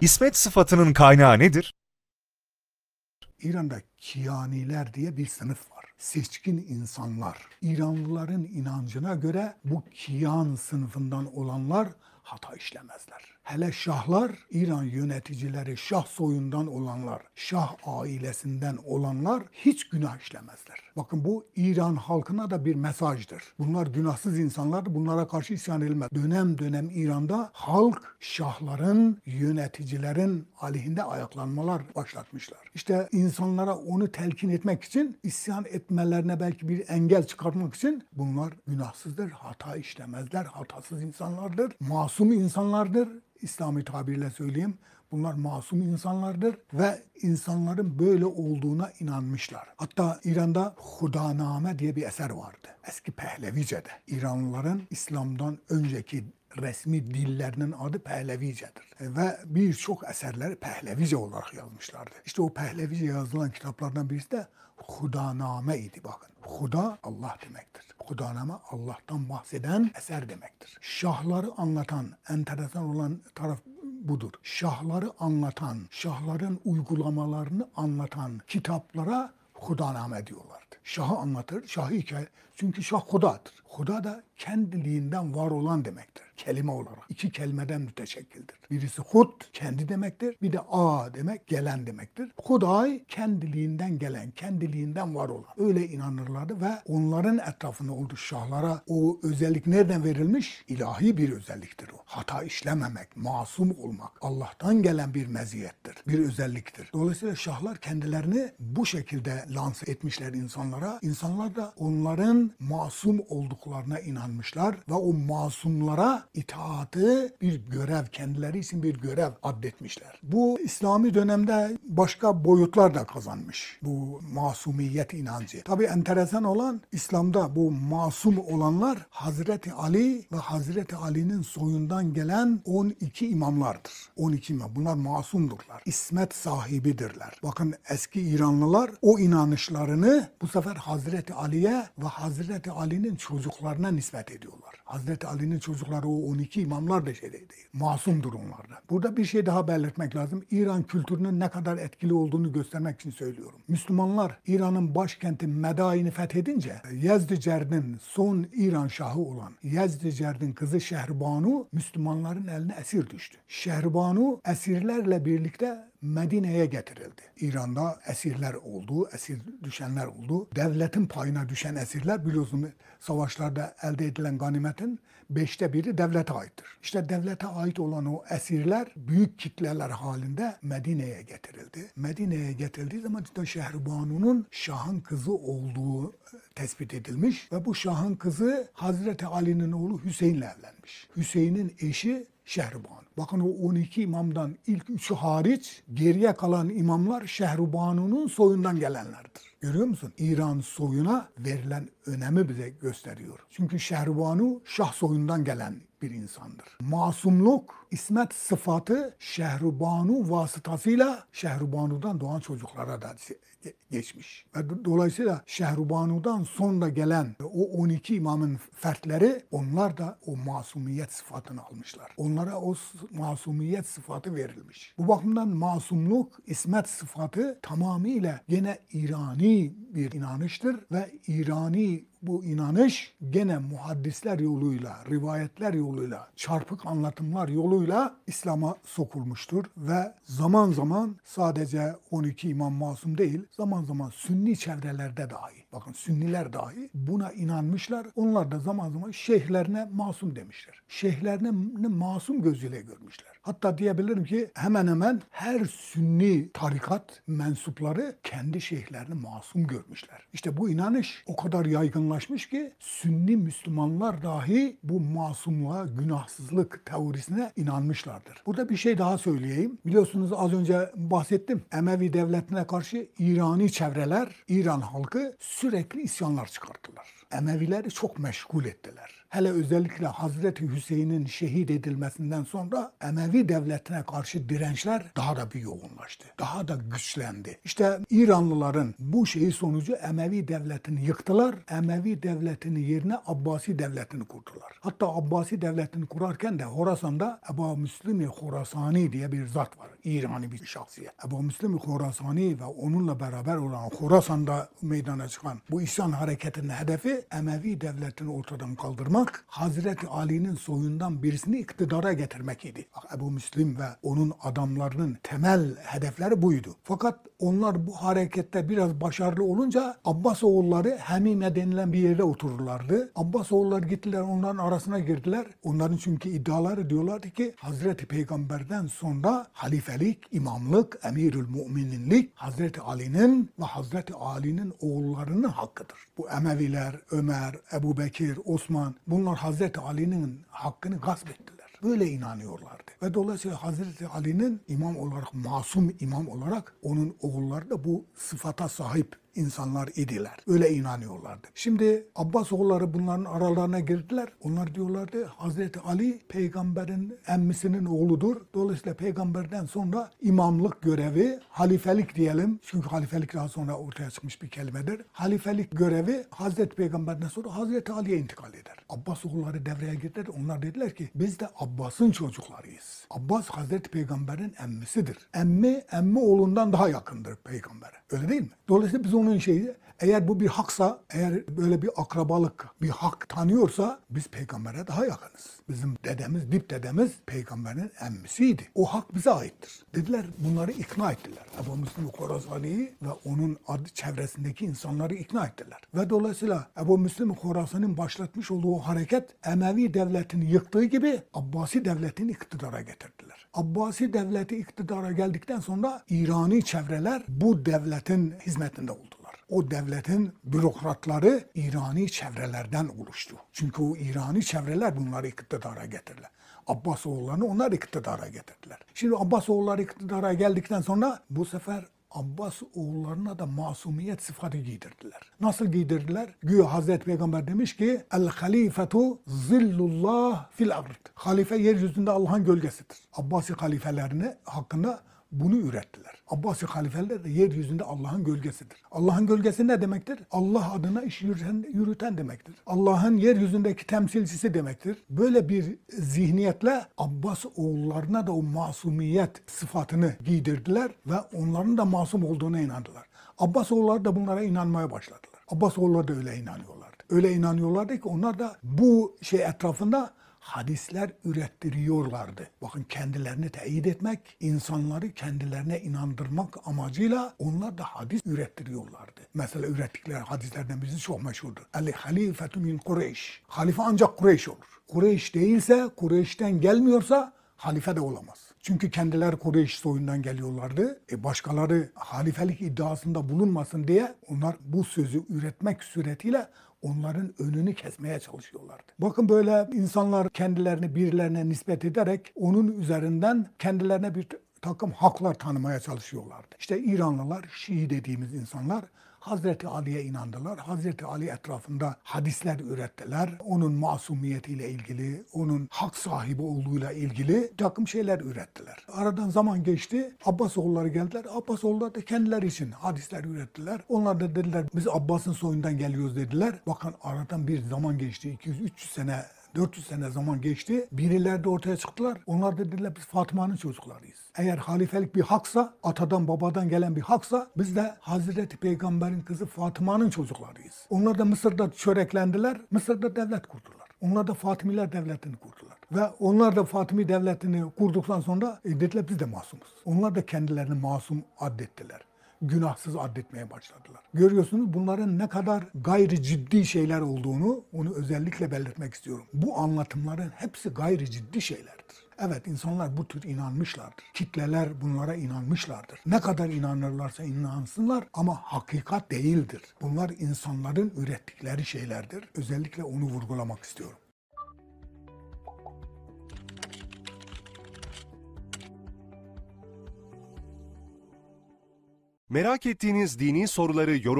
İsmet sıfatının kaynağı nedir? İran'da kiyaniler diye bir sınıf var. Seçkin insanlar. İranlıların inancına göre bu kiyan sınıfından olanlar hata işlemezler. Hele şahlar, İran yöneticileri şah soyundan olanlar, şah ailesinden olanlar hiç günah işlemezler. Bakın bu İran halkına da bir mesajdır. Bunlar günahsız insanlar, bunlara karşı isyan edilmez. Dönem dönem İran'da halk şahların, yöneticilerin aleyhinde ayaklanmalar başlatmışlar. İşte insanlara onu telkin etmek için, isyan etmelerine belki bir engel çıkartmak için bunlar günahsızdır, hata işlemezler, hatasız insanlardır, masum insanlardır. İslami tabirle söyleyeyim. Bunlar masum insanlardır ve insanların böyle olduğuna inanmışlar. Hatta İran'da Hudaname diye bir eser vardı. Eski Pehlevice'de. İranlıların İslam'dan önceki rəsmi dillərinin adı Pəhləvicədir və bir çox əsərləri Pəhləvicə olaraq yazmışlardı. İşte o Pəhləvicə yazılan kitablardan birisi də Xudanamə idi baxın. Xuda Allah deməkdir. Xudanamə Allahdan bəhs edən əsər deməkdir. Şahları anlatan, entərəsan olan tərəf budur. Şahları anlatan, şahların uygulamalarını anlatan kitablara Xudanamə diyorlardı. Şahı anlatır, şahı hikayə. Çünki şah xudadır. Xuda da kendiliğinden var olan demektir. Kelime olarak. iki kelimeden müteşekkildir. Birisi hud, kendi demektir. Bir de a demek, gelen demektir. Huday, kendiliğinden gelen, kendiliğinden var olan. Öyle inanırlardı ve onların etrafında olduğu şahlara o özellik nereden verilmiş? İlahi bir özelliktir o. Hata işlememek, masum olmak, Allah'tan gelen bir meziyettir, bir özelliktir. Dolayısıyla şahlar kendilerini bu şekilde lanse etmişler insanlara. İnsanlar da onların masum olduklarına inanmışlar ve o masumlara itaatı bir görev, kendileri için bir görev addetmişler. Bu İslami dönemde başka boyutlar da kazanmış. Bu masumiyet inancı. Tabi enteresan olan İslam'da bu masum olanlar Hazreti Ali ve Hazreti Ali'nin soyundan gelen 12 imamlardır. 12 imam. Bunlar masumdurlar. İsmet sahibidirler. Bakın eski İranlılar o inanışlarını bu sefer Hazreti Ali'ye ve Hazreti Ali'nin çocuklarına nispet ediyorlar. Hazreti Ali'nin çocukları o 12 imamlar da şey değil. Masumdur onlar da. Burada bir şey daha belirtmek lazım. İran kültürünün ne kadar etkili olduğunu göstermek için söylüyorum. Müslümanlar İran'ın başkenti Medain'i fethedince Yezdicerd'in son İran şahı olan Yezdicerd'in kızı Şehrbanu Müslümanların eline esir düştü. Şehrbanu esirlerle birlikte Mədinəyə gətirildi. İranda əsirlər oldu, əsir düşənlər oldu. Dövlətin payına düşən əsirlər biliyorsunuz savaşlarda əldə edilən qanimətin beşte biri devlete aittir. İşte devlete ait olan o esirler büyük kitleler halinde Medine'ye getirildi. Medine'ye getirildiği zaman işte Şehribanu'nun Şah'ın kızı olduğu tespit edilmiş ve bu Şah'ın kızı Hazreti Ali'nin oğlu Hüseyin'le evlenmiş. Hüseyin'in eşi Şehribanu. Bakın o 12 imamdan ilk üçü hariç geriye kalan imamlar Şehribanu'nun soyundan gelenlerdir. Görüyor musun? İran soyuna verilen önemi bize gösteriyor. Çünkü Şehribanu Şah soyundan gelen bir insandır. Masumluk, ismet sıfatı Şehribanu vasıtasıyla Şehribanu'dan doğan çocuklara da geçmiş. Ve dolayısıyla Şehrubanu'dan sonra gelen o 12 imamın fertleri onlar da o masumiyet sıfatını almışlar. Onlara o masumiyet sıfatı verilmiş. Bu bakımdan masumluk, ismet sıfatı tamamıyla gene İrani bir inanıştır ve İrani bu inanış gene muhaddisler yoluyla, rivayetler yoluyla, çarpık anlatımlar yoluyla İslam'a sokulmuştur ve zaman zaman sadece 12 imam masum değil, zaman zaman sünni çevrelerde dahi, bakın sünniler dahi buna inanmışlar. Onlar da zaman zaman şeyhlerine masum demişler. Şeyhlerini masum gözüyle görmüşler. Hatta diyebilirim ki hemen hemen her sünni tarikat mensupları kendi şeyhlerini masum görmüşler. İşte bu inanış o kadar yaygınlaşmış ki sünni Müslümanlar dahi bu masumluğa, günahsızlık teorisine inanmışlardır. Burada bir şey daha söyleyeyim. Biliyorsunuz az önce bahsettim. Emevi devletine karşı İrani çevreler, İran halkı sürekli isyanlar çıkarttılar. Emevileri çok meşgul ettiler. Hele özellikle Hazreti Hüseyin'in şehit edilmesinden sonra Emevi devletine karşı dirençler daha da bir yoğunlaştı. Daha da güçlendi. İşte İranlıların bu şeyi sonucu Emevi devletini yıktılar. Emevi devletinin yerine Abbasi devletini kurdular. Hatta Abbasi devletini kurarken de Horasan'da Ebu Müslim-i Horasani diye bir zat var. İrani bir şahsiyet. Ebu Müslim-i Horasani ve onunla beraber olan Horasan'da meydana çıkan bu isyan hareketinin hedefi Emevi devletini ortadan kaldırmak, Hazreti Ali'nin soyundan birisini iktidara getirmek idi. Bak, Ebu Müslim ve onun adamlarının temel hedefleri buydu. Fakat onlar bu harekette biraz başarılı olunca Abbas oğulları Hemime denilen bir yerde otururlardı. Abbas oğulları gittiler onların arasına girdiler. Onların çünkü iddiaları diyorlardı ki Hazreti Peygamber'den sonra halifelik, imamlık, emirül müminlik Hazreti Ali'nin ve Hazreti Ali'nin oğullarının hakkıdır. Bu Emeviler, Ömer, Ebu Bekir, Osman bunlar Hazreti Ali'nin hakkını gasp ettiler. Böyle inanıyorlardı. Ve dolayısıyla Hazreti Ali'nin imam olarak, masum imam olarak onun oğulları da bu sıfata sahip insanlar idiler. Öyle inanıyorlardı. Şimdi Abbas oğulları bunların aralarına girdiler. Onlar diyorlardı Hazreti Ali peygamberin emmisinin oğludur. Dolayısıyla peygamberden sonra imamlık görevi, halifelik diyelim. Çünkü halifelik daha sonra ortaya çıkmış bir kelimedir. Halifelik görevi Hazreti Peygamberden sonra Hazreti Ali'ye intikal eder. Abbas oğulları devreye girdiler. Onlar dediler ki biz de Abbas'ın çocuklarıyız. Abbas Hazreti Peygamber'in emmisidir. Emmi, emmi oğlundan daha yakındır peygambere. Öyle değil mi? Dolayısıyla biz onun şeyi eğer bu bir haksa, eğer böyle bir akrabalık, bir hak tanıyorsa biz peygambere daha yakınız. Bizim dedemiz, dip dedemiz peygamberin emmisiydi. O hak bize aittir. Dediler bunları ikna ettiler. Ebu Müslim Khorasani'yi ve onun adı çevresindeki insanları ikna ettiler. Ve dolayısıyla Ebu Müslim Khorasani'nin başlatmış olduğu hareket Emevi devletini yıktığı gibi Abbasi devletini iktidara getirdiler. Abbasi devleti iktidara geldikten sonra İrani çevreler bu devletin hizmetinde oldular. O devletin bürokratları İrani çevrelerden oluştu. Çünkü o İrani çevreler bunları iktidara getirdiler. Abbas oğullarını onlar iktidara getirdiler. Şimdi Abbas oğulları iktidara geldikten sonra bu sefer Abbas oğullarına da masumiyet sıfatı giydirdiler. Nasıl giydirdiler? Güya Hazreti Peygamber demiş ki El halifetu zillullah fil ard. Halife yeryüzünde Allah'ın gölgesidir. Abbasi halifelerini hakkında bunu ürettiler. Abbasi halifeler de yeryüzünde Allah'ın gölgesidir. Allah'ın gölgesi ne demektir? Allah adına iş yürüten, yürüten demektir. Allah'ın yeryüzündeki temsilcisi demektir. Böyle bir zihniyetle Abbas oğullarına da o masumiyet sıfatını giydirdiler ve onların da masum olduğuna inandılar. Abbas oğulları da bunlara inanmaya başladılar. Abbas oğulları da öyle inanıyorlardı. Öyle inanıyorlardı ki onlar da bu şey etrafında hadisler ürettiriyorlardı. Bakın kendilerini teyit etmek, insanları kendilerine inandırmak amacıyla onlar da hadis ürettiriyorlardı. Mesela ürettikleri hadislerden birisi çok meşhurdur. El halifetu min Kureyş. Halife ancak Kureyş olur. Kureyş değilse, Kureyş'ten gelmiyorsa halife de olamaz. Çünkü kendileri Kureyş soyundan geliyorlardı. E başkaları halifelik iddiasında bulunmasın diye onlar bu sözü üretmek suretiyle onların önünü kesmeye çalışıyorlardı. Bakın böyle insanlar kendilerini birilerine nispet ederek onun üzerinden kendilerine bir takım haklar tanımaya çalışıyorlardı. İşte İranlılar, Şii dediğimiz insanlar Hazreti Ali'ye inandılar. Hazreti Ali etrafında hadisler ürettiler. Onun masumiyetiyle ilgili, onun hak sahibi olduğuyla ilgili takım şeyler ürettiler. Aradan zaman geçti. Abbas oğulları geldiler. Abbas oğulları da kendileri için hadisler ürettiler. Onlar da dediler biz Abbas'ın soyundan geliyoruz dediler. Bakın aradan bir zaman geçti. 200-300 sene 400 sene zaman geçti. Birileri de ortaya çıktılar. Onlar da dediler biz Fatıma'nın çocuklarıyız. Eğer halifelik bir haksa, atadan babadan gelen bir haksa biz de Hazreti Peygamber'in kızı Fatıma'nın çocuklarıyız. Onlar da Mısır'da çöreklendiler. Mısır'da devlet kurdular. Onlar da Fatimiler devletini kurdular. Ve onlar da Fatimi devletini kurduktan sonra e, dediler biz de masumuz. Onlar da kendilerini masum addettiler günahsız addetmeye başladılar. Görüyorsunuz bunların ne kadar gayri ciddi şeyler olduğunu onu özellikle belirtmek istiyorum. Bu anlatımların hepsi gayri ciddi şeylerdir. Evet insanlar bu tür inanmışlardır. Kitleler bunlara inanmışlardır. Ne kadar inanırlarsa inansınlar ama hakikat değildir. Bunlar insanların ürettikleri şeylerdir. Özellikle onu vurgulamak istiyorum. Merak ettiğiniz dini soruları yorum